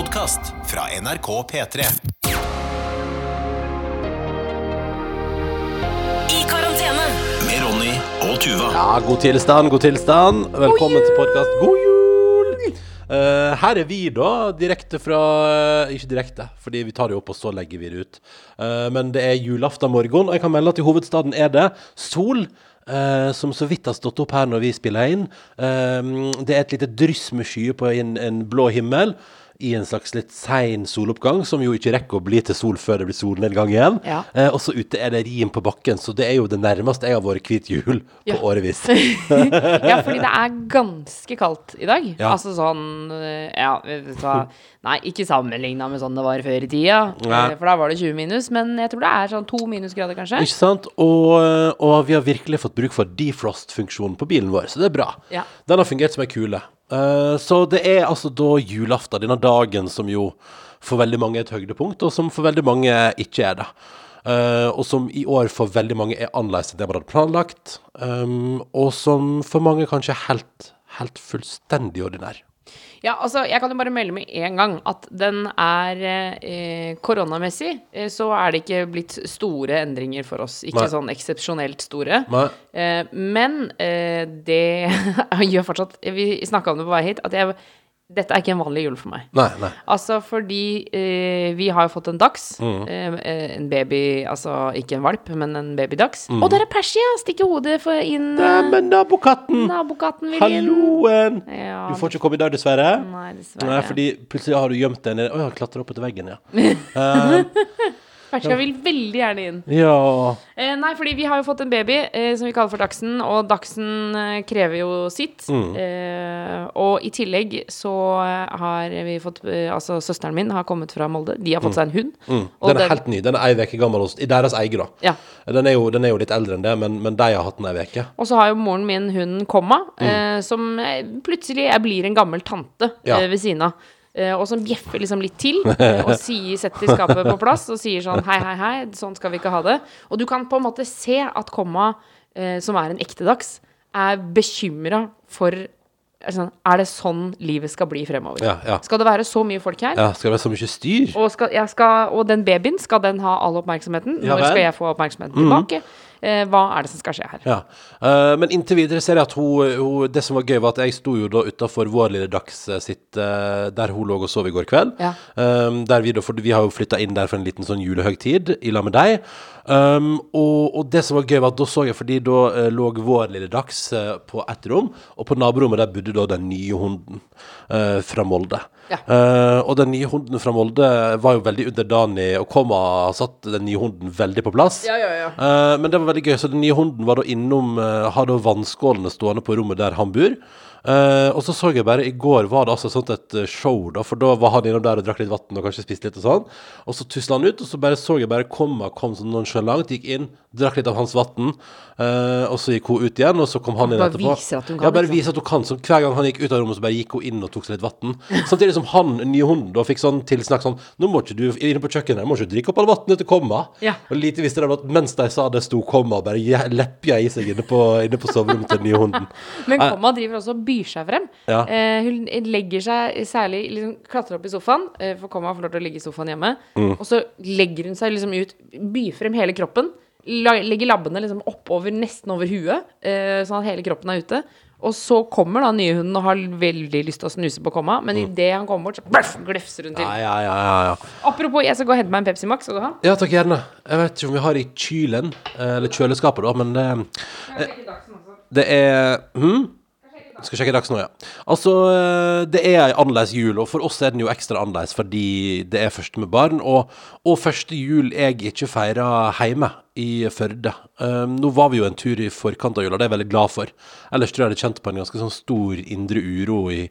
podkast fra NRK P3. I karantene. Med Ronny og Tuva. Ja, god tilstand, god tilstand. Velkommen til podkast. God jul! Eh, her er vi, da, direkte fra eh, Ikke direkte, fordi vi tar det opp, og så legger vi det ut. Eh, men det er julaften morgen, og jeg kan melde at i hovedstaden er det sol. Uh, som så vidt har stått opp her når vi spiller inn. Uh, det er et lite dryss med skyer på en, en blå himmel. I en slags litt sein soloppgang, som jo ikke rekker å bli til sol før det blir solnedgang igjen. Ja. Eh, og så ute er det rim på bakken, så det er jo det nærmeste jeg har vært hvit jul på Ja. årevis. Ja, fordi det er ganske kaldt i dag. Ja. Altså sånn øh, Ja, så. Nei, ikke sammenligna med sånn det var før i tida. Nei. eh, For da var det 20 minus. Men jeg tror det er sånn to minusgrader, kanskje. Ikke sant? Og, og vi har virkelig fått bruk for defrost-funksjonen på bilen vår, så det er bra. Ja. Den har fungert som ei kule. Eh, så det er altså da julaften, denne dagen som jo for veldig mange er et høydepunkt, og som for veldig mange ikke er det. Uh, og som i år for veldig mange er annerledes enn det man hadde planlagt. Um, og som for mange kanskje er helt, helt fullstendig ordinær. Ja, altså, jeg kan jo bare melde med en gang at den er eh, Koronamessig eh, så er det ikke blitt store endringer for oss. Ikke Nei. sånn eksepsjonelt store. Eh, men eh, det gjør fortsatt Vi snakka om det på vei hit, at jeg, dette er ikke en vanlig jul for meg. Nei, nei. Altså fordi eh, vi har jo fått en dags. Mm. Eh, eh, en baby, altså ikke en valp, men en babydags. Mm. Og der er Persia! Stikker hodet for inn. eh, Neimen, nabokatten! Nabokatten vil inn. Halloen! Ja, Du får ikke komme i dag, dessverre. Nei, dessverre. Nei, fordi plutselig har du gjemt deg nede Å ja, klatra opp etter veggen, ja. Eh, Persia vil veldig gjerne inn. ja. Eh, nei, fordi vi har jo fått en baby eh, som vi kaller for Dagsen, og Dagsen eh, krever jo sitt. Mm. Eh, og i tillegg så eh, har vi fått eh, Altså, søsteren min har kommet fra Molde. De har fått seg en hund. Mm. Den er helt ny. Den er ei uke gammel hos, i deres eie, da. Ja. Den er, jo, den er jo litt eldre enn det, men, men de har hatt den ei uke. Og så har jo moren min hunden Komma, Mm. som plutselig jeg blir en gammel tante Ja. ved siden av. Eh, og som bjeffer liksom litt til, eh, og sier, setter skapet på plass og sier sånn hei, hei, hei, sånn skal vi ikke ha det. Og du kan på en måte se at Komma, eh, som er en ekte dags, er bekymra for er sånn, Er det sånn livet skal bli fremover? Ja, ja. Skal det være så mye folk her? Ja, skal det være så mye styr? Og, skal, skal, og den babyen, skal den ha all oppmerksomheten? Når skal jeg få oppmerksomheten tilbake? Eh, hva er det som skal skje her? Ja. Uh, men inntil videre ser jeg at hun, hun Det som var gøy, var at jeg sto jo da utafor vår lille Dags eh, sitt uh, Der hun lå og sov i går kveld. Ja. Um, vi, da, vi har jo flytta inn der for en liten sånn julehøgtid i lag med deg. Um, og, og det som var gøy, var at da så jeg fordi da uh, lå vår lille Dags eh, på ett rom, og på naborommet der bodde da den nye hunden eh, fra Molde. Ja. Eh, og den nye hunden fra Molde var jo veldig underdanig, og kom og satt den nye hunden veldig på plass. Ja, ja, ja. Eh, men det var veldig gøy, så den nye hunden var da innom uh, Hadde vannskålene stående på rommet der han bor. Eh, og så så jeg bare I går var det altså sånt et eh, show, da for da var han innom der og drakk litt vann og kanskje spiste litt og sånn. Og så tusla han ut, og så bare så jeg bare Komma kom sånn nonchalant, gikk inn, drakk litt av hans vann, uh, og så gikk hun ut igjen, og så kom han inn Bare etterpå. viser at hun kan, ja, bare liksom. viser at hun kan. Så hver gang han gikk ut av rommet, så bare gikk hun inn og tok seg litt vann. Samtidig som han, nye hunden, da fikk sånn tilsnakk sånn Nå må ikke du inne på kjøkkenet, må ikke du drikke opp all vannet til Komma. Ja. Og lite visste de at mens de sa det, sto Komma bare leppja i seg inne på, inne på soverommet til den nye hunden. Men Eh, Komma driver også og byr seg frem. Ja. Eh, hun legger seg særlig liksom, Klatrer opp i sofaen, eh, for Komma får lov til å ligge i sofaen hjemme. Mm. Og så legger hun seg liksom ut, byr frem hele kroppen. La, legger labbene liksom oppover, nesten over huet, eh, sånn at hele kroppen er ute. Og så kommer da nye hunden og har veldig lyst til å snuse på Komma, men Mm. idet han kommer bort, så blaff, glefser hun til. Ja, ja, ja, ja, ja. Apropos, jeg skal gå og hente meg en Pepsi Max. Skal du ha? ja, takk gjerne. Jeg vet ikke om vi har i kylen, eh, eller kjøleskapet, da, men det, det er hm? Skal sjekke dags nå, ja. Altså, eh, det er ei annerledes jul, og for oss er den jo ekstra annerledes fordi det er første med barn, og, og første jul jeg ikke feira hjemme i Førde. Um, nå var vi jo en tur i forkant av jula, det er jeg veldig glad for. Ellers tror jeg jeg hadde kjent på en ganske sånn stor indre uro i,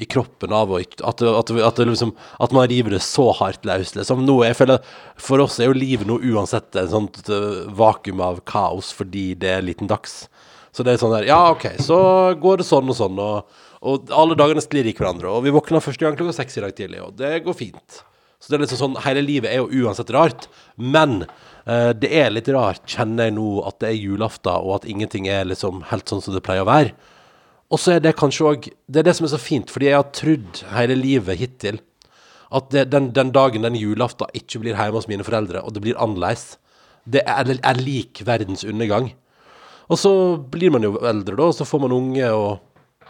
i kroppen av at, at, at, liksom, at man river det så hardt løs. Liksom. Nå, jeg føler, for oss er jo livet nå uansett et sånt uh, vakuum av kaos fordi det er liten dags. Så det er sånn der, ja ok, så går det sånn og sånn, og, og alle dagene sklir i hverandre, og vi våkna første gang klokka seks i dag tidlig, og det går fint. Så det er liksom sånn, hele livet er jo uansett rart, men eh, det er litt rart, kjenner jeg nå, at det er julaften, og at ingenting er liksom helt sånn som det pleier å være. Og så er det kanskje òg Det er det som er så fint, fordi jeg har trodd hele livet hittil At det, den, den dagen den julaften ikke blir hjemme hos mine foreldre, og det blir annerledes, det er, er lik verdens undergang. Og så blir man jo eldre, da, og så får man unge, og,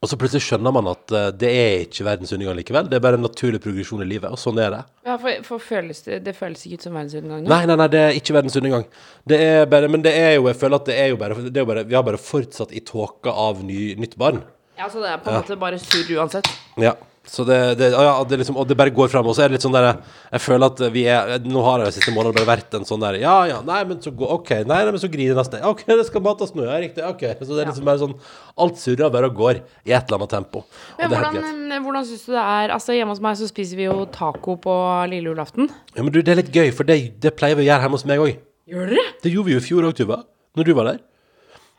og så plutselig skjønner man at eh, det er ikke verdens undergang likevel. Det er bare en naturlig progresjon i livet, og sånn er det. Ja, for, for føles det, det føles ikke ut som verdensundergang nå? Nei, nei, nei, det er ikke verdens undergang. Det er bare, men det er jo, jeg føler at det er jo bare, det er jo bare Vi har bare fortsatt i tåka av ny, nytt barn. Ja, så det er på en måte bare surr uansett. Ja. Så det, det, ja, det liksom, og det bare går frem. Og så er det litt sånn der Jeg føler at vi er Nå har jeg de siste månedene bare vært en sånn der Ja, ja, nei, men så går OK. Nei, nei, men så griner neste. OK, det skal mates nå. Ja, riktig. OK. Så det er liksom bare sånn Alt surrer bare og går i et eller annet tempo. Men det hvordan, eh, hvordan syns du det er Altså Hjemme hos meg så spiser vi jo taco på lille julaften. Ja, men du, det er litt gøy, for det, det pleier vi å gjøre hjemme hos meg òg. Gjør dere? Det gjorde vi jo i fjor òg, Tuva. Når du var der.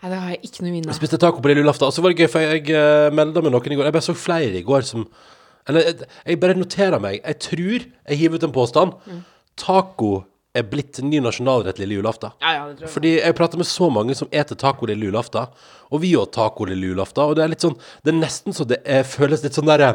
Nei, det har jeg ikke noe minne Jeg spiste taco på lille julaften. Og så var det gøy, for jeg jeg melda med noen i går. Jeg bare så flere i går som Eller jeg, jeg bare noterer meg. Jeg tror jeg hiver ut en påstand. Taco er blitt ny nasjonalrett lille julaften. Ja, ja, det tror jeg. Fordi jeg prater med så mange som eter taco lille julaften, og vi òg taco lille julaften, og det er litt sånn Det er nesten så det er, føles litt sånn derre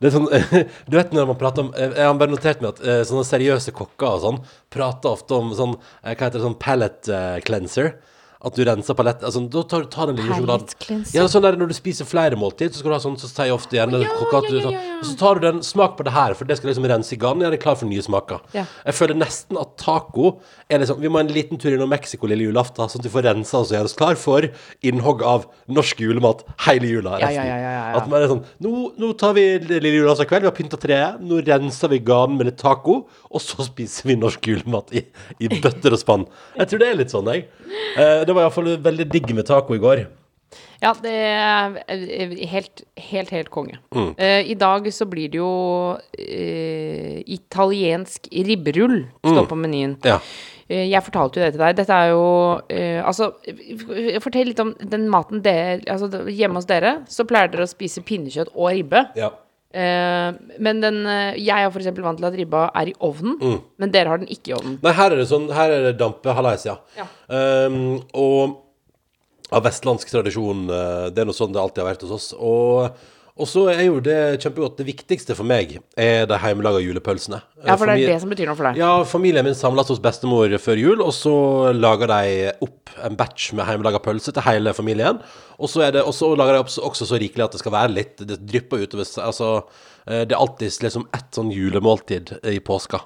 det er sånn, du vet når man prater om Jeg har bare notert meg at eh, sånne seriøse kokker og sånn prater ofte om sånn eh, Hva heter det, sånn palate eh, cleanser. At du renser palett altså, Da tar du tar en lille sjokolade. Ja, sånn der når du spiser flere måltid, så skal du ha sånn, så sier jeg ofte gjerne Ja, kokka ja, ja, sånn, ja, ja. Og så tar du den Smak på det her, for det skal liksom rense i gangen. Jeg er klar for nye smaker. Ja. Jeg føler nesten at taco er liksom Vi må ha en liten tur innom Mexico lille julaften, sånn at vi får rensa oss og gjøre oss klar for innhogg av norsk julemat hele jula. Ja, resten. ja, ja, ja, ja. At man er sånn nå, nå tar vi lille julaften kveld, vi har pynta treet, nå renser vi ganen med litt taco, og så spiser vi norsk julemat i, i bøtter og spann. Jeg tror det er litt sånn, jeg. Eh, det var iallfall veldig digg med taco i går. Ja, det er helt, helt, helt konge. Mm. Uh, I dag så blir det jo uh, italiensk ribberull Mm. står på menyen. Ja. Uh, Jeg fortalte jo det til deg. Dette er jo Altså, fortell litt om den maten dere Altså, hjemme hos dere så pleier dere å spise pinnekjøtt og ribbe. ja. Eh, men den uh, Jeg er eksempel vant til at ribba er i ovnen, Mm. men dere har den ikke i ovnen. Nei, her er det sånn Her er det dampe hallais, ja. Ja. Um, og av vestlandsk tradisjon. uh, Det er noe sånn det alltid har vært hos oss. Og, og så er jo det kjempegodt. Det viktigste for meg er de hjemmelaga julepølsene. Ja, for det er det som betyr noe for deg. Ja, familien min samles hos bestemor før jul, og så lager de opp en batch med hjemmelaga pølse til hele familien. Og så, er lager de opp også så rikelig at det skal være litt Det drypper utover. Altså, eh, det er alltid liksom ett sånn julemåltid i påska.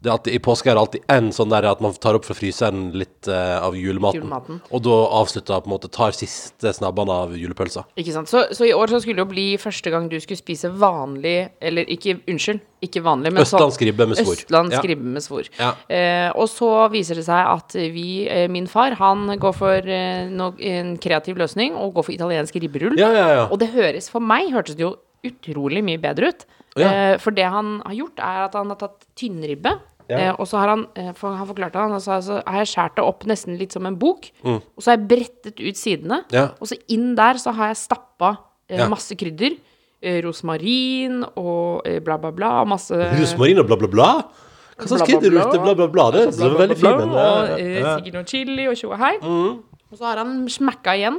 Det at I påska er det alltid en sånn der at man tar opp fra fryseren litt eh, av julematen, Julematen. Og da avslutter på en måte tar siste snabbene av julepølsa. Ikke sant? Så, så i år så skulle det jo bli første gang du skulle spise vanlig Eller ikke, unnskyld, ikke vanlig, men sånn- Østlandsk ribbe med svor. Østlandsk Ja. ribbe med svor. Ja. Eh, og så viser det seg at vi, eh, min far, han går for eh, no, en kreativ løsning og går for italiensk ribberull. Ja, ja, ja. Og det høres, for meg hørtes det jo utrolig mye bedre ut. Ja. Eh, for det han har gjort, er at han har tatt tynnribbe. Ja. Eh, og så har han, eh, for, han forklarte han, og så altså, har jeg skåret det opp nesten litt som en bok. Mm. Og så har jeg brettet ut sidene. Ja. Og så inn der så har jeg stappa masse krydder. Rosmarin og bla, bla, bla. Masse Rosmarin og bla, bla, bla? Hva slags krydder brukte bla, bla, bla? Det Bla, er veldig bla, fin, men bla, og sikkert noe chili og tjo og hei. Mm. Og så har han smekka igjen.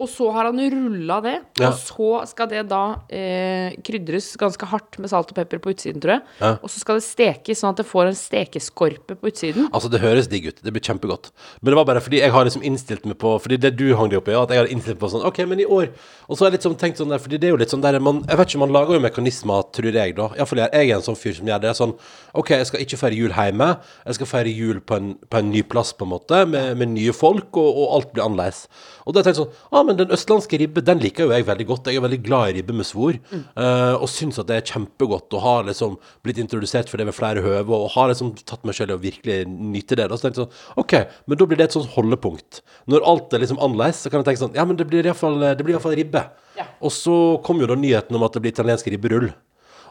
Og så har han rulla det. Ja. Og så skal det da eh, krydres ganske hardt med salt og pepper på utsiden, tror jeg. Ja. Og så skal det stekes sånn at det får en stekeskorpe på utsiden. Altså, det høres digg ut. Det blir kjempegodt. Men det var bare fordi jeg har liksom innstilt meg på Fordi det du hang deg opp i, at jeg har innstilt meg på sånn OK, men i år Og så har jeg litt sånn tenkt sånn der, fordi det er jo litt sånn der man Jeg vet ikke, man lager jo mekanismer, tror jeg, da. Iallfall jeg, jeg er en sånn fyr som gjør det. Sånn OK, jeg skal ikke feire jul hjemme. Jeg skal feire jul på en, på en ny plass, på en måte, med, med nye folk, og, og alt blir annerledes. Og da har jeg sånn ah, men den østlandske ribbe, den liker jo jeg veldig godt. Jeg er veldig glad i ribbe med svor, eh, og syns at det er kjempegodt, og har liksom blitt introdusert for det ved flere høve, og har liksom tatt meg selv i å virkelig nyte det. Da. Så tenkte jeg sånn OK, men da blir det et sånt holdepunkt. Når alt er liksom annerledes, så kan jeg tenke sånn Ja, men det blir iallfall ribbe. Ja. Og så kom jo da nyheten om at det blir italiensk ribberull.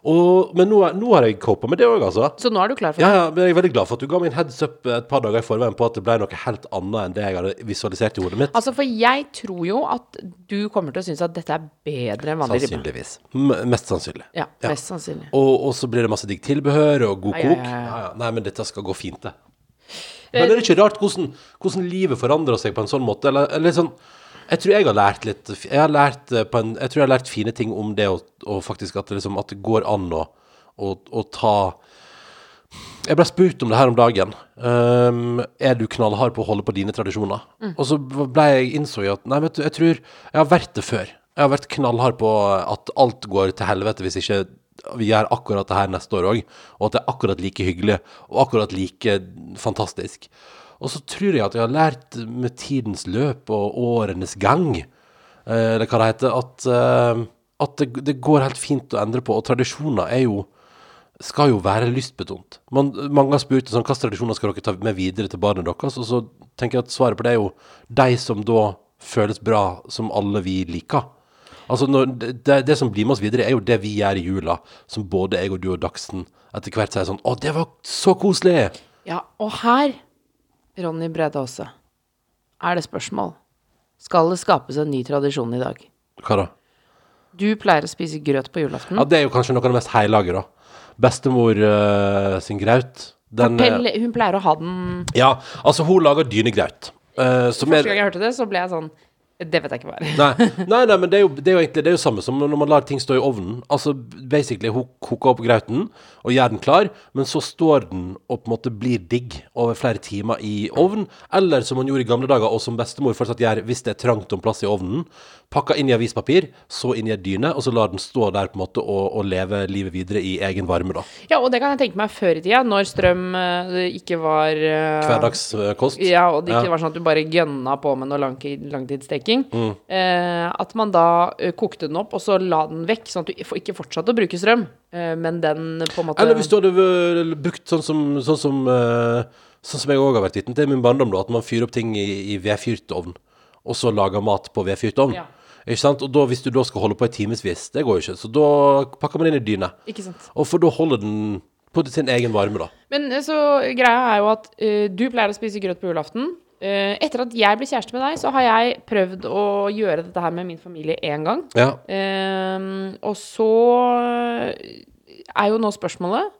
Og, men nå, er- nå har jeg copa med det òg, altså. Så nå er du klar for det? ja, men jeg er veldig glad for at du ga meg en heads up et par dager i forveien på at det ble noe helt annet enn det jeg hadde visualisert i hodet mitt. Altså, for jeg tror jo at du kommer til å synes at dette er bedre enn vanlig ribbe. Sannsynligvis. M mest sannsynlig. Ja, Ja. mest sannsynlig. Og, og så blir det masse digg tilbehør og god Ja, ja, kok. ja, ja. Ja, ja. Nei, men dette skal gå fint, det. Men er det ikke rart hvordan, hvordan livet forandrer seg på en sånn måte? Eller, eller sånn Jeg tror jeg har lært litt Jeg har lært, eh, på en, jeg tror jeg har lært fine ting om det, og, og faktisk at det, liksom, at det går an å, å, å ta Jeg ble spurt om det her om dagen. Um, er du knallhard på å holde på dine tradisjoner? Og så ble jeg innså jeg at nei, vet du, jeg tror Jeg har vært det før. Jeg har vært knallhard på at alt går til helvete hvis ikke vi gjør akkurat det her neste år òg, og at det er akkurat like hyggelig og akkurat like fantastisk. Og så tror jeg at jeg har lært med tidens løp og årenes gang, eh, eller hva det heter, at, eh, at det, det går helt fint å endre på. Og tradisjoner er jo skal jo være lystbetont. Man, mange har spurt sånn, hvilke tradisjoner skal dere ta med videre til barna deres, og så tenker jeg at svaret på det er jo de som da føles bra, som alle vi liker. Altså når, det, det som blir med oss videre, er jo det vi gjør i jula, som både jeg og du og Dagsen etter hvert sier sånn Å, det var så koselig! Ja, og her, Ronny Brede Aase, er det spørsmål. Skal det skapes en ny tradisjon i dag? Hva da? Du pleier å spise grøt på julaften. Ja, det er jo kanskje noe av det mest heilage, da. Bestemor uh, sin graut. Den, eh, hun pleier å ha den ja, altså hun lager dynegraut. Uh, Første gang jeg hørte det, så ble jeg sånn Det vet jeg ikke hva er. Nei, nei, nei, men det er, jo, det er jo egentlig det er jo samme som når man lar ting stå i ovnen. Altså, basically, hun koker opp grauten og gjør den klar, men så står den og på en måte blir digg over flere timer i ovnen. Eller som man gjorde i gamle dager, og som bestemor fortsatt gjør hvis det er trangt om plass i ovnen. Pakka inn i avispapir, så inn i en dyne, og så lar den stå der på en måte og, og leve livet videre i egen varme, da. Ja, og det kan jeg tenke meg før i tida, når strøm eh, ikke var eh, Hverdagskost. Ja, og det ikke Ja. var sånn at du bare gønna på med noe langtid, langtidssteking. Mm. Eh, at man da eh, kokte den opp, og så la den vekk, sånn at du ikke fortsatte å bruke strøm. Eh, men den på en måte Eller hvis du hadde øh, brukt sånn som, sånn som, øh, sånn som jeg òg har vært vitne til i min barndom, da, at man fyrer opp ting i, i vedfyrt ovn, og så lager mat på vedfyrt ovn. Ja. Ikke sant? Og da, hvis du da skal holde på i timevis, det går jo ikke. Så da pakker man inn i dyne. Ikke sant. Og for da holder den på sin egen varme, da. Men eh, så greia er jo at uh, du pleier å spise grøt på julaften. Eh, etter at jeg ble kjæreste med deg, så har jeg prøvd å gjøre dette her med min familie én gang. Ja. Ehm, og så er jo nå spørsmålet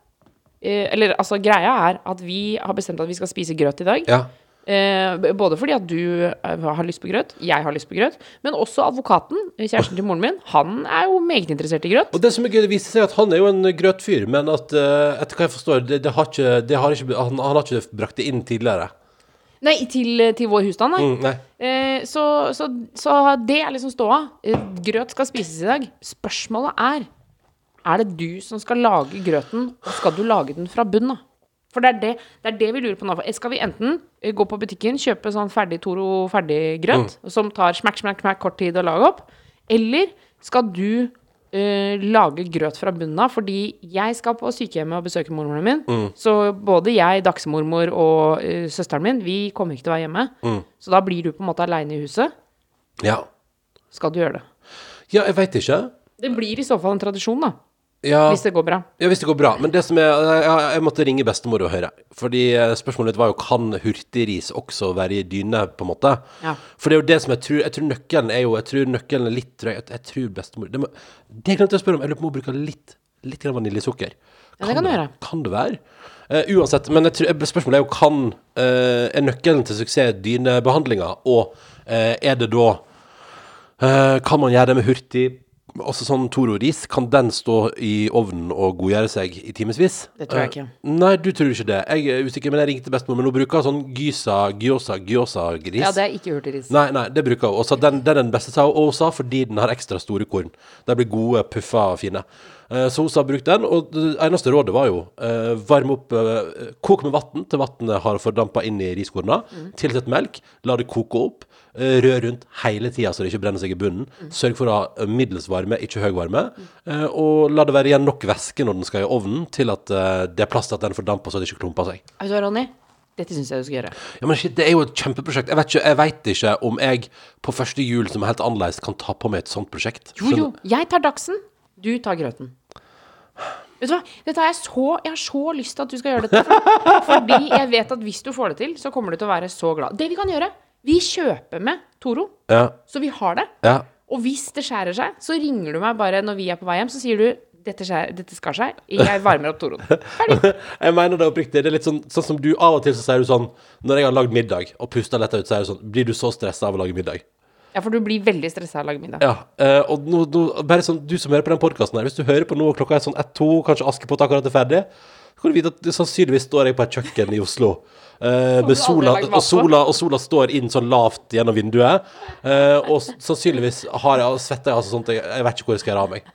eh, Eller altså, greia er at vi har bestemt at vi skal spise grøt i dag. ja. Uh, både fordi at du eh, har lyst på grøt, jeg har lyst på grøt, men også advokaten, eh, kjæresten til moren min, han er jo meget interessert i grøt. Og det som er gøy, det viser seg at han er jo en grøtfyr, men at uh, etter hva jeg forstår, det, det har ikke, det har ikke, han, han har ikke brakt det inn tidligere. Nei, til, til vår husstand, nei. Mm, nei. Eh, så, så, så det er liksom ståa. Eh, grøt skal spises i dag. Spørsmålet er Er det du som skal lage grøten, og skal du lage den fra bunnen av? For det er det, det er det vi lurer på nå. Skal vi enten eh, gå på butikken, kjøpe sånn ferdig Toro ferdiggrøt, som tar smakk, smakk, smakk kort tid å lage opp, eller skal du eh, lage grøt fra bunnen av? Fordi jeg skal på sykehjemmet og besøke mormoren min. Så både jeg, dagsmormor og uh, søsteren min, vi kommer ikke til å være hjemme. Så da blir du på en måte aleine i huset. Ja. Skal du gjøre det? Ja, jeg veit ikke. Det blir i så fall en tradisjon, da. Ja. Hvis det går bra. Ja, hvis det går bra. Men det som er Jeg, jeg måtte ringe bestemor og høre. Fordi eh, spørsmålet var jo kan hurtigris også være i dyne, på en måte. Ja. For det er jo det som jeg tror Jeg tror nøkkelen er jo Jeg tror nøkkelen er litt drøy. jeg, jeg tror bestemor Det, må, det glemte jeg å spørre om. Jeg lurer på om hun bruker litt Litt vaniljesukker. Kan, Ja, det kan du gjøre. Kan det være? Uh, uansett. Men tror, spørsmålet er jo kan uh, Er nøkkelen til suksess dynebehandlinga, og uh, er det da kan man gjøre det med hurtig Også sånn Toro-ris, kan den stå i ovnen og godgjøre seg i timevis? Det tror jeg ikke. nei, du tror ikke det. Jeg er usikker, men jeg ringte bestemor. Men hun bruker sånn gysa, gyosa, gyosa-gris. Ja, det er ikke hurtigris. Nei, nei, det bruker hun. Og så den, den er den beste, sa hun. Og hun sa fordi den har ekstra store korn. De blir gode, puffa og fine. Eh, Så hun sa bruk den, og det eneste rådet var jo eh, varm opp eh, Kok med vann til vannet har fordampa inn i riskorna. Tilsett melk, la det koke opp. Eh, Rør rundt hele tida så det ikke brenner seg i bunnen. Sørg for å ha middels varme, ikke høy varme. eh, Og la det være igjen nok væske når den skal i ovnen, til at eh, det er plass til at den fordamper så det ikke klumper seg. Vet du hva, Ronny? Dette syns jeg du skal gjøre. Ja, men shit, Det er jo et kjempeprosjekt. Jeg vet ikke, jeg vet ikke om jeg på første jul som er helt annerledes, kan ta på meg et sånt prosjekt. Jo, jo. Jeg tar dagsen, du tar grøten. Vet du hva? Dette har jeg, så, jeg har så lyst til at du skal gjøre dette. Fordi jeg vet at hvis du får det til, så kommer du til å være så glad. Det vi kan gjøre, vi kjøper med Toro, Ja, så vi har det. ja. Og hvis det skjærer seg, så ringer du meg bare når vi er på vei hjem, så sier du dette, skjer, dette skar seg, jeg varmer opp Toroen. Ferdig. Jeg mener det oppriktig. Det er litt sånn, sånn som du av og til så sier du sånn Når jeg har lagd middag og pusta letta ut, så er du sånn Blir du så stressa av å lage middag? Ja, for du blir veldig stressa av å lage middag. Ja, eh, og nå, nå, bare sånn, du som hører på den podkasten her, hvis du hører på nå og klokka er sånn ett-to, kanskje Askepott akkurat er ferdig, så kan du vite at sannsynligvis står jeg på et kjøkken i Oslo. Eh, med sola, og, sola, og sola står inn sånn lavt gjennom vinduet. Uh, og sannsynligvis har jeg, svetter jeg altså sånt jeg, jeg vet ikke hvor jeg skal gjøre av meg.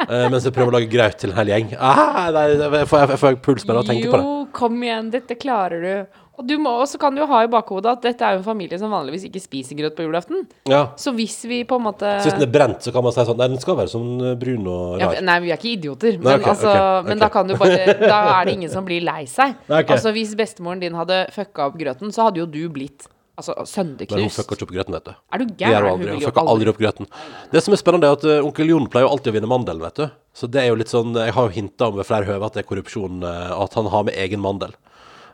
Uh, mens jeg prøver å lage graut til en hel gjeng. Ah, nei, jeg får, jeg får puls bare av å tenke på det. Jo, kom igjen, dette klarer du. Og du må, også kan du jo ha i bakhodet at dette er jo en familie som vanligvis ikke spiser grøt på julaften. Ja. Så hvis vi på en måte Så hvis den er brent, så kan man si sånn Nei, den skal være sånn eh, brun og ja, rar. Nei, vi er ikke idioter. Nei, Men, ok, altså, okay, men da kan du bare Da er det ingen som blir lei seg. Altså Hvis bestemoren din hadde fucka opp grøten, så hadde jo du blitt altså, Men hun sønderknust. fucker ikke opp grøten, vet du. Er du gæren? hun Hun fucker aldri aldri opp grøten. Det som er spennende, er at uh, onkel Jon pleier jo alltid å vinne mandelen, vet du. Så det er jo litt sånn Jeg har jo hinta om ved flere høve at det er korrupsjon, uh, at han har med egen mandel.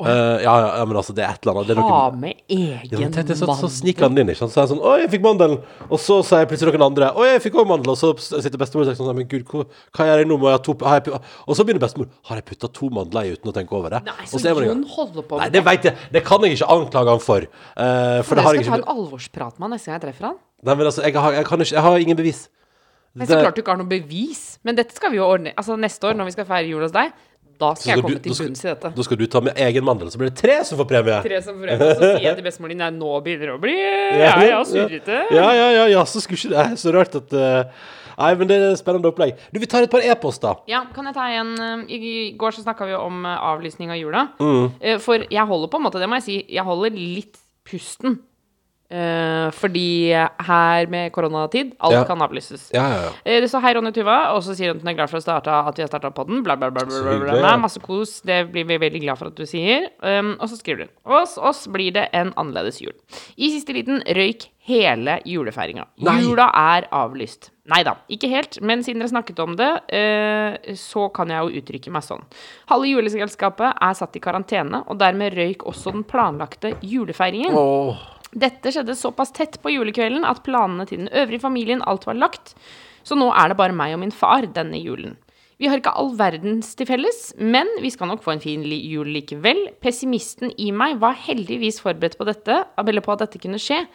Eh, ja, ja, ja, men altså, det er et eller annet. Det er Ha noe med ja, egen men tenkte, det, så, så sniker han inn, ikke sant. Så er han sånn Å, jeg fikk mandelen! Og så sier plutselig noen andre Å, jeg fikk òg mandel! Og så sitter bestemor og sier sånn Men gud, hva, hva gjør jeg nå? Må jeg ha to har jeg, Og så begynner bestemor Har jeg putta to mandler i uten å tenke over det? Nei, så, så. Jon holder på Nei, det det vet jeg. Det kan jeg ikke anklage han for. Uh, for det har Jeg jeg skal ta en alvorsprat med han neste gang jeg treffer han. Nei, men altså, jeg har, jeg kan ikke Jeg har ingen bevis. Men så klart du ikke har noe bevis. Men dette skal vi jo ordne Altså neste år, når vi skal feire jul hos deg, da skal jeg komme du- til bunns i dette. Da skal du ta med egen mandel, så blir det tre som får premie. Tre som får premie, og så sier jeg til bestemoren din Nei, nå begynner det å bli Ja, ja, surrete. Ja, ja, ja, ja, så skulle ikke det Så rart at uh, Nei, men det er et spennende opplegg. Du, vi tar et par e-poster. Ja, kan jeg ta en eh, I går så snakka vi om eh, avlysning av jula. Mm. For jeg holder på en måte, det må jeg si, jeg holder litt pusten. Eh, fordi her med koronatid, alt Ja. kan avlyses. Ja, ja, ja. Det står hei, Ronny Tuva, og så sier hun at hun er glad for å starte, at vi har starta podden. Bla, bla, bla. bla, bla, bla, Nei, Masse kos. Det blir vi veldig glad for at du sier. Um, og så skriver hun Hos oss blir det en annerledes jul. I siste liten røyk hele julefeiringa. Jula er avlyst. Nei da, ikke helt, men siden dere snakket om det, eh, så kan jeg jo uttrykke meg sånn. Halve juleselskapet er satt i karantene, og dermed røyk også den planlagte julefeiringen. Åh. Dette skjedde såpass tett på julekvelden at planene til den øvrige familien alt var lagt, så nå er det bare meg og min far denne julen. Vi har ikke all verdens til felles, men vi skal nok få en fin jul likevel. Pessimisten i meg var heldigvis forberedt på dette, eller på at dette kunne skje,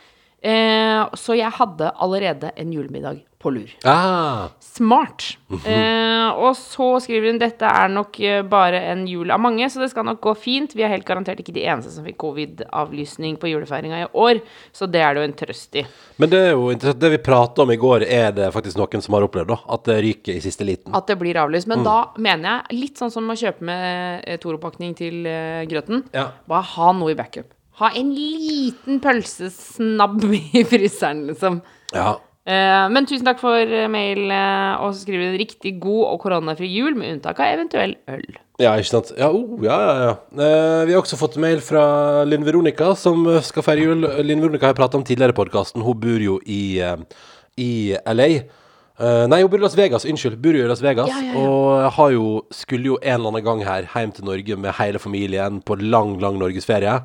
eh, så jeg hadde allerede en julemiddag på lur. Ah. Smart. Eh, og så skriver hun dette er nok eh, bare en jul av mange, så det skal nok gå fint. Vi er helt garantert ikke de eneste som fikk covid-avlysning på julefeiringa i år, så det er det jo en trøst i. Men det er jo interessant. Det vi pratet om i går, er det faktisk noen som har opplevd, da. At det ryker i siste liten. At det blir avlyst. Men da mener jeg, litt sånn som å kjøpe med eh, Toro-pakning til eh, grøten, Ja. bare ha noe i backup. Ha en liten pølsesnabb i fryseren, liksom. Ja. Eh, men tusen takk for eh, mail, eh, og så skriver hun riktig god og koronafri jul, med unntak av eventuell øl. Ja, ikke sant. Ja, oh, ja, ja, ja. Eh, vi har også fått mail fra Linn Veronica, som skal feire jul. Linn Veronica har jeg pratet om tidligere i podkasten. Hun bor jo i, i LA. Eh, nei, hun bor i Las Vegas. Unnskyld. Bor jo i Las Vegas. Ja, ja, ja. Og har jo, skulle jo en eller annen gang her hjem til Norge med hele familien på lang, lang norgesferie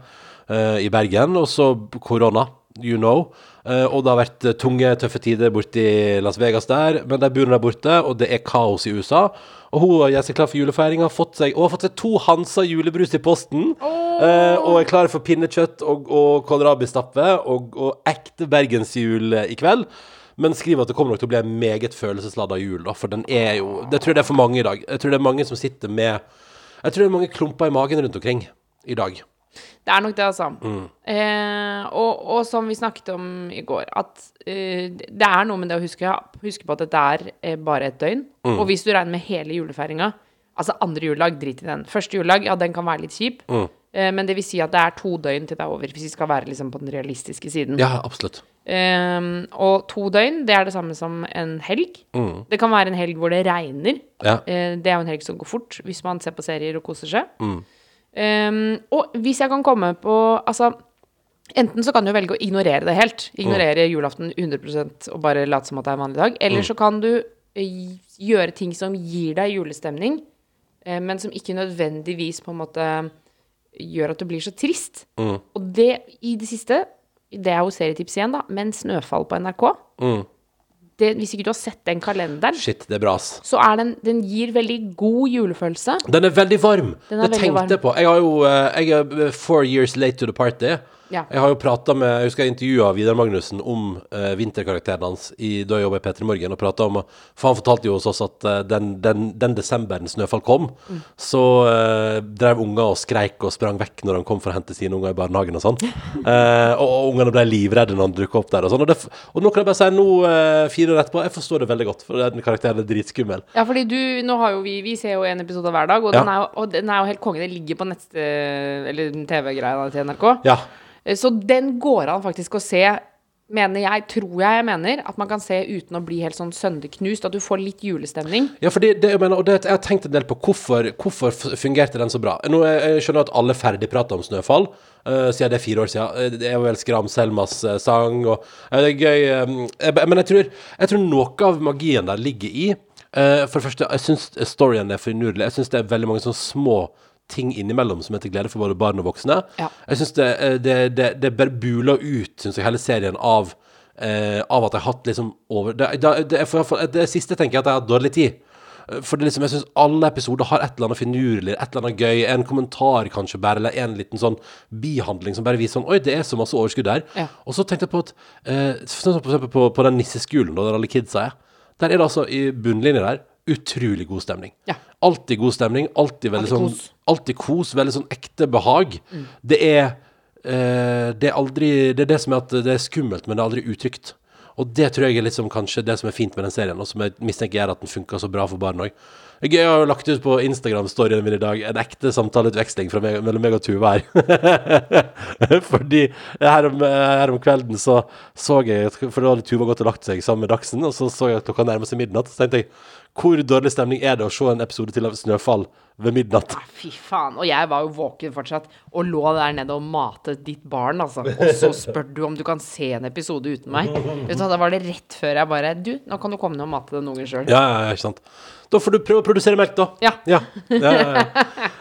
eh, i Bergen. Og så korona, you know. Eh, og det har vært eh, tunge, tøffe tider borte i Las Vegas der. Men de bor der borte, og det er kaos i USA. Og hun har gjort seg klar for julefeiringa, fått seg, og har fått seg to Hansa julebrus i posten. Eh, og er klar for pinnekjøtt og, og kålrabistappe og, og ekte bergensjul eh, i kveld. Men skriver at det kommer nok til å bli en meget følelsesladda jul, da, for den er jo Det tror jeg det er for mange i dag. Jeg tror det er mange som sitter med Jeg tror det er mange klumper i magen rundt omkring i dag. Det er nok det, altså. Mm. Eh, og, og som vi snakket om i går, at eh, det er noe med det å huske, huske på at dette er eh, bare et døgn. Mm. Og hvis du regner med hele julefeiringa, altså andre juledag, drit i den. Første juledag, ja, den kan være litt kjip. Mm. Eh, men det vil si at det er to døgn til det er over, hvis vi skal være liksom på den realistiske siden. Ja, absolutt. Eh, og to døgn, det er det samme som en helg. Mm. Det kan være en helg hvor det regner. Ja. Eh, det er jo en helg som går fort, hvis man ser på serier og koser seg. Mm. Um, og hvis jeg kan komme på Altså, enten så kan du velge å ignorere det helt. Ignorere julaften 100 og bare late som at det er en vanlig dag. Eller så kan du eh, gjøre ting som gir deg julestemning, eh, men som ikke nødvendigvis på en måte gjør at du blir så trist. Mm. Og det i det siste, det er jo serietips igjen, da, men Snøfall på NRK Mm. Det, Hvis ikke du har sett den kalenderen, Shit, det er bra, ass. så er den Den gir veldig god julefølelse. Den er veldig varm. Den er det veldig tenkte varm. jeg på. Jeg har jo eh, Jeg er four years late to the party. Ja. Jeg har jo prata med Jeg husker jeg intervjua Vidar Magnussen om eh, vinterkarakteren hans i, da jeg jobba i P3 Morgen, og prata om For han fortalte jo hos oss at eh, den, den, den desemberen Snøfall kom, Mm. så eh, drev unger og skreik og sprang vekk når han kom for å hente sine unger i barnehagen og sånn. Eh, og, og ungene ble livredde når han dukka opp der og sånn. Og, og nå kan jeg bare si, nå, eh, fire år etterpå, jeg forstår det veldig godt, for den karakteren er dritskummel. Ja, fordi du, nå har jo vi Vi ser jo en episode hver dag, og, Ja. den, er jo, og den er jo helt konge. Den ligger på nett... Eller TV-greia til NRK. Ja. Eh, Så den går an faktisk å se, mener jeg, tror jeg jeg mener, at man kan se uten å bli helt sånn sønderknust. At du får litt julestemning. Ja, fordi det, jeg mener, og det, jeg har tenkt en del på hvorfor, hvorfor fungerte den så bra. Nå, jeg, jeg skjønner at alle ferdigprater om Snøfall, Uh, siden det er fire år siden. Eh, Det er vel Skram Selmas uh, sang, og uh, det er gøy. Um, jeg, men jeg tror, jeg tror noe av magien der ligger i For det første, jeg syns storyen er finurlig. Jeg syns det er veldig mange sånne små ting innimellom som er til glede for både barn og voksne. Ja. Jeg synes det, eh, det, det, det bare buler ut, syns jeg, hele serien av eh, av at jeg har hatt liksom over Det, det, for, det siste tenker jeg at jeg har hatt dårlig tid. Eh, For det liksom, jeg syns alle episoder har et eller annet finurlig, et eller annet gøy. En kommentar kanskje bare, eller en liten sånn bihandling som bare viser sånn Oi, det er så masse overskudd der. Ja. Og så tenkte jeg på at eh, Sånn for eksempel på, på den nisseskolen, da, der alle kidsa er. Der er det altså i bunnlinja der utrolig god stemning. Ja. Alltid god stemning. Alltid veldig Alltid sånn kos. Alltid kos. Veldig sånn ekte behag. Det er eh, Det er aldri Det er det som er at det er skummelt, men det er aldri utrygt. Og det tror jeg er liksom kanskje det som er fint med den serien, og som jeg mistenker gjør at den funker så bra for barn òg. Jeg har jo lagt ut på Instagram-storyen min i dag en ekte samtaleutveksling meg, mellom meg og Tuva her. Fordi her om, her om kvelden så så jeg For da hadde Tuva gått og lagt seg sammen med Dagsen, og så så jeg at klokka nærmer seg midnatt. Så tenkte jeg hvor dårlig stemning er det å se en episode til av Snøfall ved midnatt? Nei, Fy faen. Og jeg var jo våken fortsatt og lå der nede og matet ditt barn, altså. Og så spør du om du kan se en episode uten meg. Vet du, Da var det rett før jeg bare Du, nå kan du komme ned og mate den ungen sjøl. Ja, ja, ja, ikke sant. Da får du prøve å produsere melk, da. Ja. Ja, ja, ja.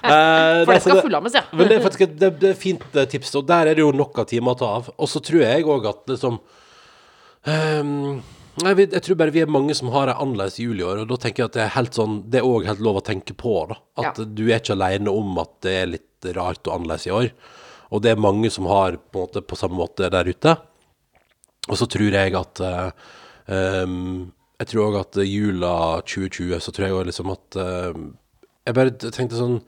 Eh, For det skal fullammes, ja. Men det er faktisk et, det, det er fint eh, tips, og der er det jo nok av timer å ta av. Og så tror jeg òg at liksom ehm, Nei, jeg tror bare vi er mange som har ei annerledes jul i år, og da tenker jeg at det er helt sånn Det er òg helt lov å tenke på, da. At Ja. du er ikke aleine om at det er litt rart og annerledes i år. Og det er mange som har på en måte på samme måte der ute. Og så tror jeg at uh, um, Jeg tror òg at jula 2020, så tror jeg òg liksom at uh, Jeg bare tenkte sånn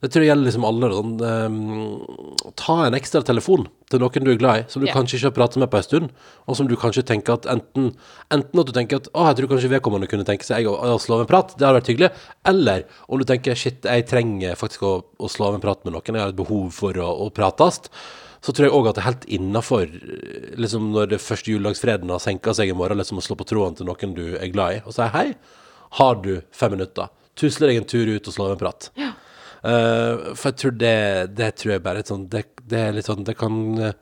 Det tror jeg gjelder liksom alle. Sånn, um, ta en ekstra telefon til noen du er glad i, som du yeah. kanskje ikke har pratet med på en stund, og som du kanskje tenker at enten Enten at du tenker at å, jeg tror kanskje vedkommende kunne tenke seg å, å slå av en prat, det hadde vært hyggelig, eller om du tenker shit, jeg trenger faktisk å, å slå av en prat med noen, jeg har et behov for å, å prates så tror jeg òg at det er helt innafor, liksom når det første juledagsfreden har senka seg i morgen, liksom å slå på tråden til noen du er glad i, og si hei, har du fem minutter? Tusle deg en tur ut og slå av en prat. Eh, for jeg tror det, det tror jeg bare er et sånn det, det er litt sånn Det kan eh,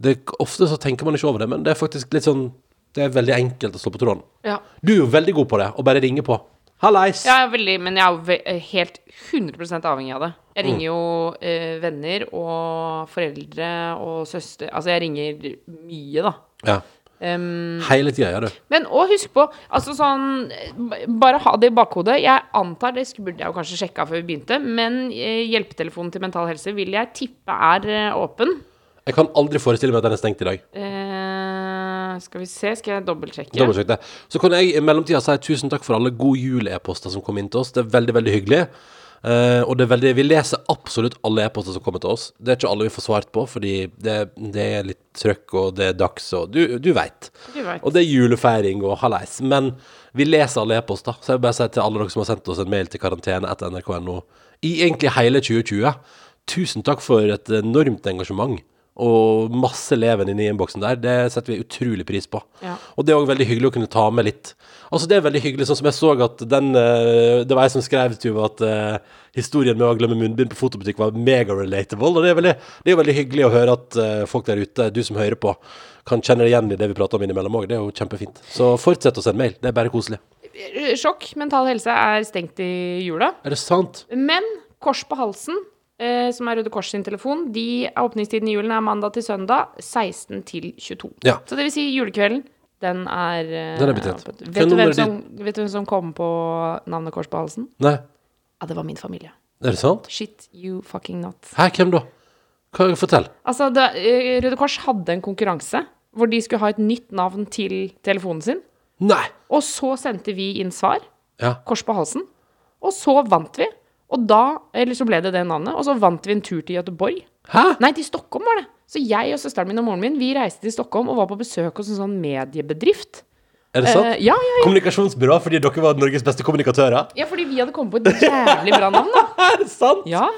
det, Ofte så tenker man ikke over det, men det er faktisk litt sånn Det er veldig enkelt å slå på tråden. Ja. Du er jo veldig god på det, og bare ringe på. Hallais! Ja, jeg er veldig, men jeg er jo helt 100% avhengig av det. Mm. Jeg ringer jo eh, venner og foreldre og søster Altså, jeg ringer mye, da. Ja. Um, Hele tida, du. men og husk på, altså sånn Bare ha det i bakhodet. Jeg antar, det burde jeg jo kanskje sjekka før vi begynte, men eh, hjelpetelefonen til Mental Helse vil jeg tippe er eh, åpen. Jeg kan aldri forestille meg at den er stengt i dag. Uh, skal vi se, skal jeg dobbeltsjekke? Dobbeltsjekk det. Så kan jeg i mellomtida si tusen takk for alle god jul-e-poster som kom inn til oss. Det er veldig, veldig hyggelig. Eh, og det er veldig, vi leser absolutt alle e-poster som kommer til oss. Det er ikke alle vi får svart på, fordi det, det er litt trøkk, og det er dags, og du, du veit. Og det er julefeiring og hallais. Men vi leser alle e-poster. Så jeg vil bare si til alle dere som har sendt oss en mail til karantene etter nrk.no i egentlig hele 2020, tusen takk for et enormt engasjement. Og masse leven inni i innboksen der. Det setter vi utrolig pris på. Ja. Og det er òg veldig hyggelig å kunne ta med litt. Altså Det er veldig hyggelig, sånn som jeg så at den eh, Det var jeg som skrev til at uh, historien med å glemme munnbind på fotobutikk var mega-relatable. Og det er, veldig, det er veldig hyggelig å høre at uh, folk der ute, du som hører på, kan kjenne deg igjen i det vi prater om innimellom òg. Det er jo kjempefint. Så fortsett å sende mail. Det er bare koselig. Sjokk. Mental Helse er stengt i jula. Er det sant? Men Kors på halsen, som er Røde Kors sin telefon, de åpningstiden i julen er mandag til søndag 16 til 22. Ja. Så det vil si julekvelden, den er eh, Den er betjent. Vet du, hvem som, vet du hvem som kom på navnet Kors på halsen? Nei. Ja, det var min familie. Er det sant? Shit you fucking not. Hæ, hvem da? Hva, fortell. Altså, det, eh, Røde Kors hadde en konkurranse hvor de skulle ha et nytt navn til telefonen sin. Nei! Og så sendte vi inn svar. Ja. Kors på halsen. Og så vant vi. Og da, eller så ble det det navnet. Og så vant vi en tur til Göteborg. Hæ? Nei, til Stockholm var det. Så jeg og søsteren min og moren min vi reiste til Stockholm og var på besøk hos en sånn mediebedrift. Er det sant? Eh, ja, ja, ja. Kommunikasjonsbyrå fordi dere var Norges beste kommunikatører? ja, fordi vi hadde kommet på et jævlig bra navn, da. Er det sant? Ja.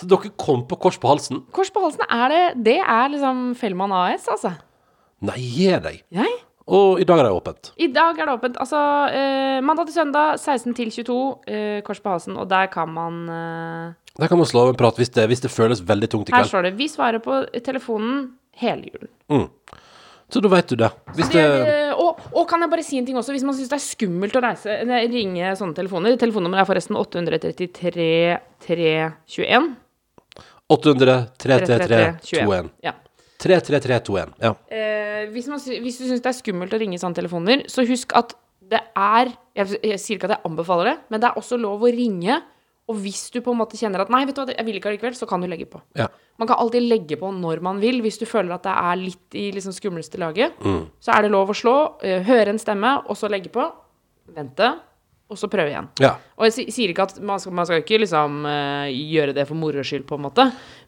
Så dere kom på kors på halsen? Kors på halsen er det Det er liksom Fellmann AS, altså. Nei, gi deg. Jeg? Og i dag er det åpent. I dag er det åpent. Altså eh, mandag til søndag 16 til 22, eh, Kors på halsen. Og der kan man eh, Der kan man slå av en prat hvis det, hvis det føles veldig tungt i Her står det 'Vi svarer på telefonen hele julen'. Så da vet du det. Det, eh, og, og kan jeg bare si en ting også? Hvis man syns det er skummelt å reise, ringe sånne telefoner Telefonnummeret er forresten 833 321. 800 333 21. Ja. 33321. Ja. Eh, hvis, man, hvis du syns det er skummelt å ringe sånne telefoner, så husk at det er jeg, jeg sier ikke at jeg anbefaler det, men det er også lov å ringe. Og hvis du på en måte kjenner at 'nei, vet du hva, jeg vil ikke allikevel', så kan du legge på. ja. Man kan alltid legge på når man vil, hvis du føler at det er litt i liksom skumleste laget. Så er det lov å slå, eh, høre en stemme, og så legge på. Vente, og så prøve igjen. ja. Og jeg sier ikke at man skal, man skal ikke liksom uh, gjøre det for moro skyld, på en måte.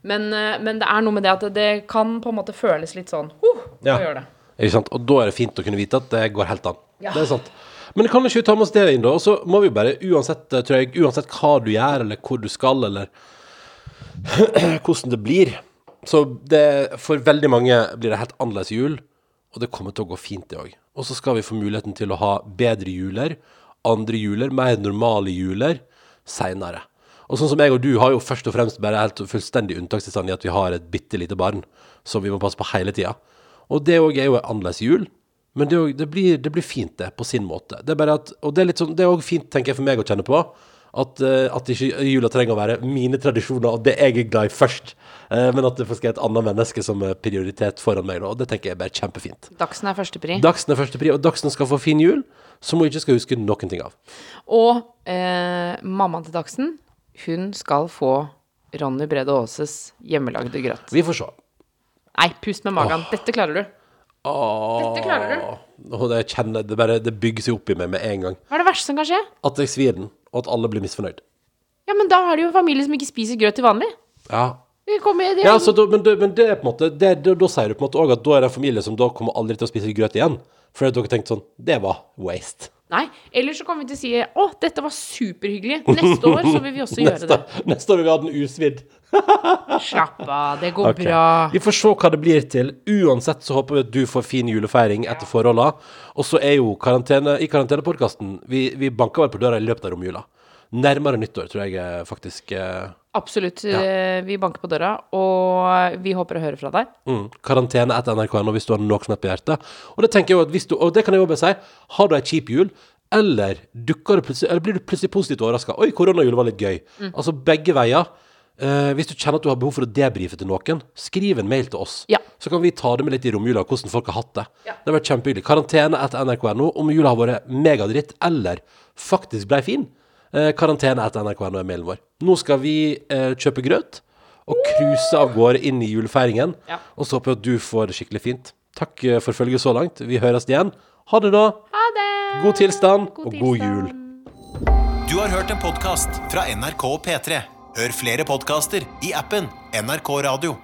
Men, uh, men det er noe med det at det, kan på en måte føles litt sånn huh, Ja. å gjøre det. Ikke sant? Og da er det fint å kunne vite at det går helt an. Ja. Det er sant. Men kan ikke vi ta med oss det inn, da? Og så må vi bare, uansett, eh, tror jeg, uansett hva du gjør, eller hvor du skal, eller hvordan det blir Så det, for veldig mange blir det helt annerledes jul, og det kommer til å gå fint, det òg. Og så skal vi få muligheten til å ha bedre juler, andre juler, mer normale juler seinere. Og sånn som jeg og du har jo først og fremst bare helt fullstendig unntakstilstand i at vi har et bitte lite barn som vi må passe på hele tida. Og det òg er jo en annerledes jul. Men det, også, det, blir, det blir fint, det, på sin måte. Det er og det er litt sånn, òg fint, tenker jeg, for meg å kjenne på. At, eh, at ikke jula trenger å være mine tradisjoner og det jeg er glad i først. Eh, men at det faktisk er et annet menneske som er prioritet foran meg. Og det tenker jeg er bare kjempefint. Dagsen er førstepri. Dagsen er førstepri, og Dagsen skal få fin jul, som hun ikke skal huske noen ting av. Og eh, mammaen til Dagsen, hun skal få Ronny Brede Aases hjemmelagde grøt. Vi får se. Nei, pust med magen. Dette klarer du. Dette klarer du. Og det, kjenner, det, bare, det bygger seg opp i meg med en gang. Hva er det verste som kan skje? At jeg svir den, og at alle blir misfornøyd. Ja, men da er det jo familie som ikke spiser grøt til vanlig. Ja, kommer, det, Ja, så da, men, det, men det er på en måte det, det, Da sier du på en måte òg at da er det en familie som da kommer aldri til å spise grøt igjen. For dere tenkte sånn Det var waste. Nei, ellers så kommer vi til å si Å, dette var superhyggelig. Neste år så vil vi også gjøre Neste, det. neste år vil vi ha den usvidd. Slapp av, det går okay. bra. Vi får se hva det blir til. Uansett så håper vi at du får fin julefeiring etter forholda. Og så er jo karantene i karantenepodkasten Vi, vi banker vel på døra i løpet av romjula. Nærmere nyttår, tror jeg eh, faktisk. eh, Absolutt. Ja. Vi banker på døra, og vi håper å høre fra deg. Mm. Karantene etter nrk.no hvis du har noe som er på hjertet. Og det tenker jeg at hvis du, og det kan jeg jo bare si, har du ei kjip jul, eller, eller blir du plutselig positivt overraska Oi, koronajul var litt gøy. Altså begge veier. Eh, hvis du kjenner at du har behov for å debrife til noen, skriv en mail til oss. Ja. Så kan vi ta det med litt i romjula, hvordan folk har hatt det. Ja. Det har vært kjempehyggelig. Karantene etter nrk.no om jula har vært megadritt, eller faktisk blei fin. Eh, karantene etter nrk.no er mailen vår. Nå skal vi eh, kjøpe grøt og cruise av gårde inn i julefeiringen. Ja. Og så håper jeg at du får det skikkelig fint. Takk eh, for følget så langt. Vi høres igjen. Ha det, da. Ha det! God tilstand God og god jul. Du har hørt en podkast fra NRK P3. Hør flere podkaster i appen NRK Radio.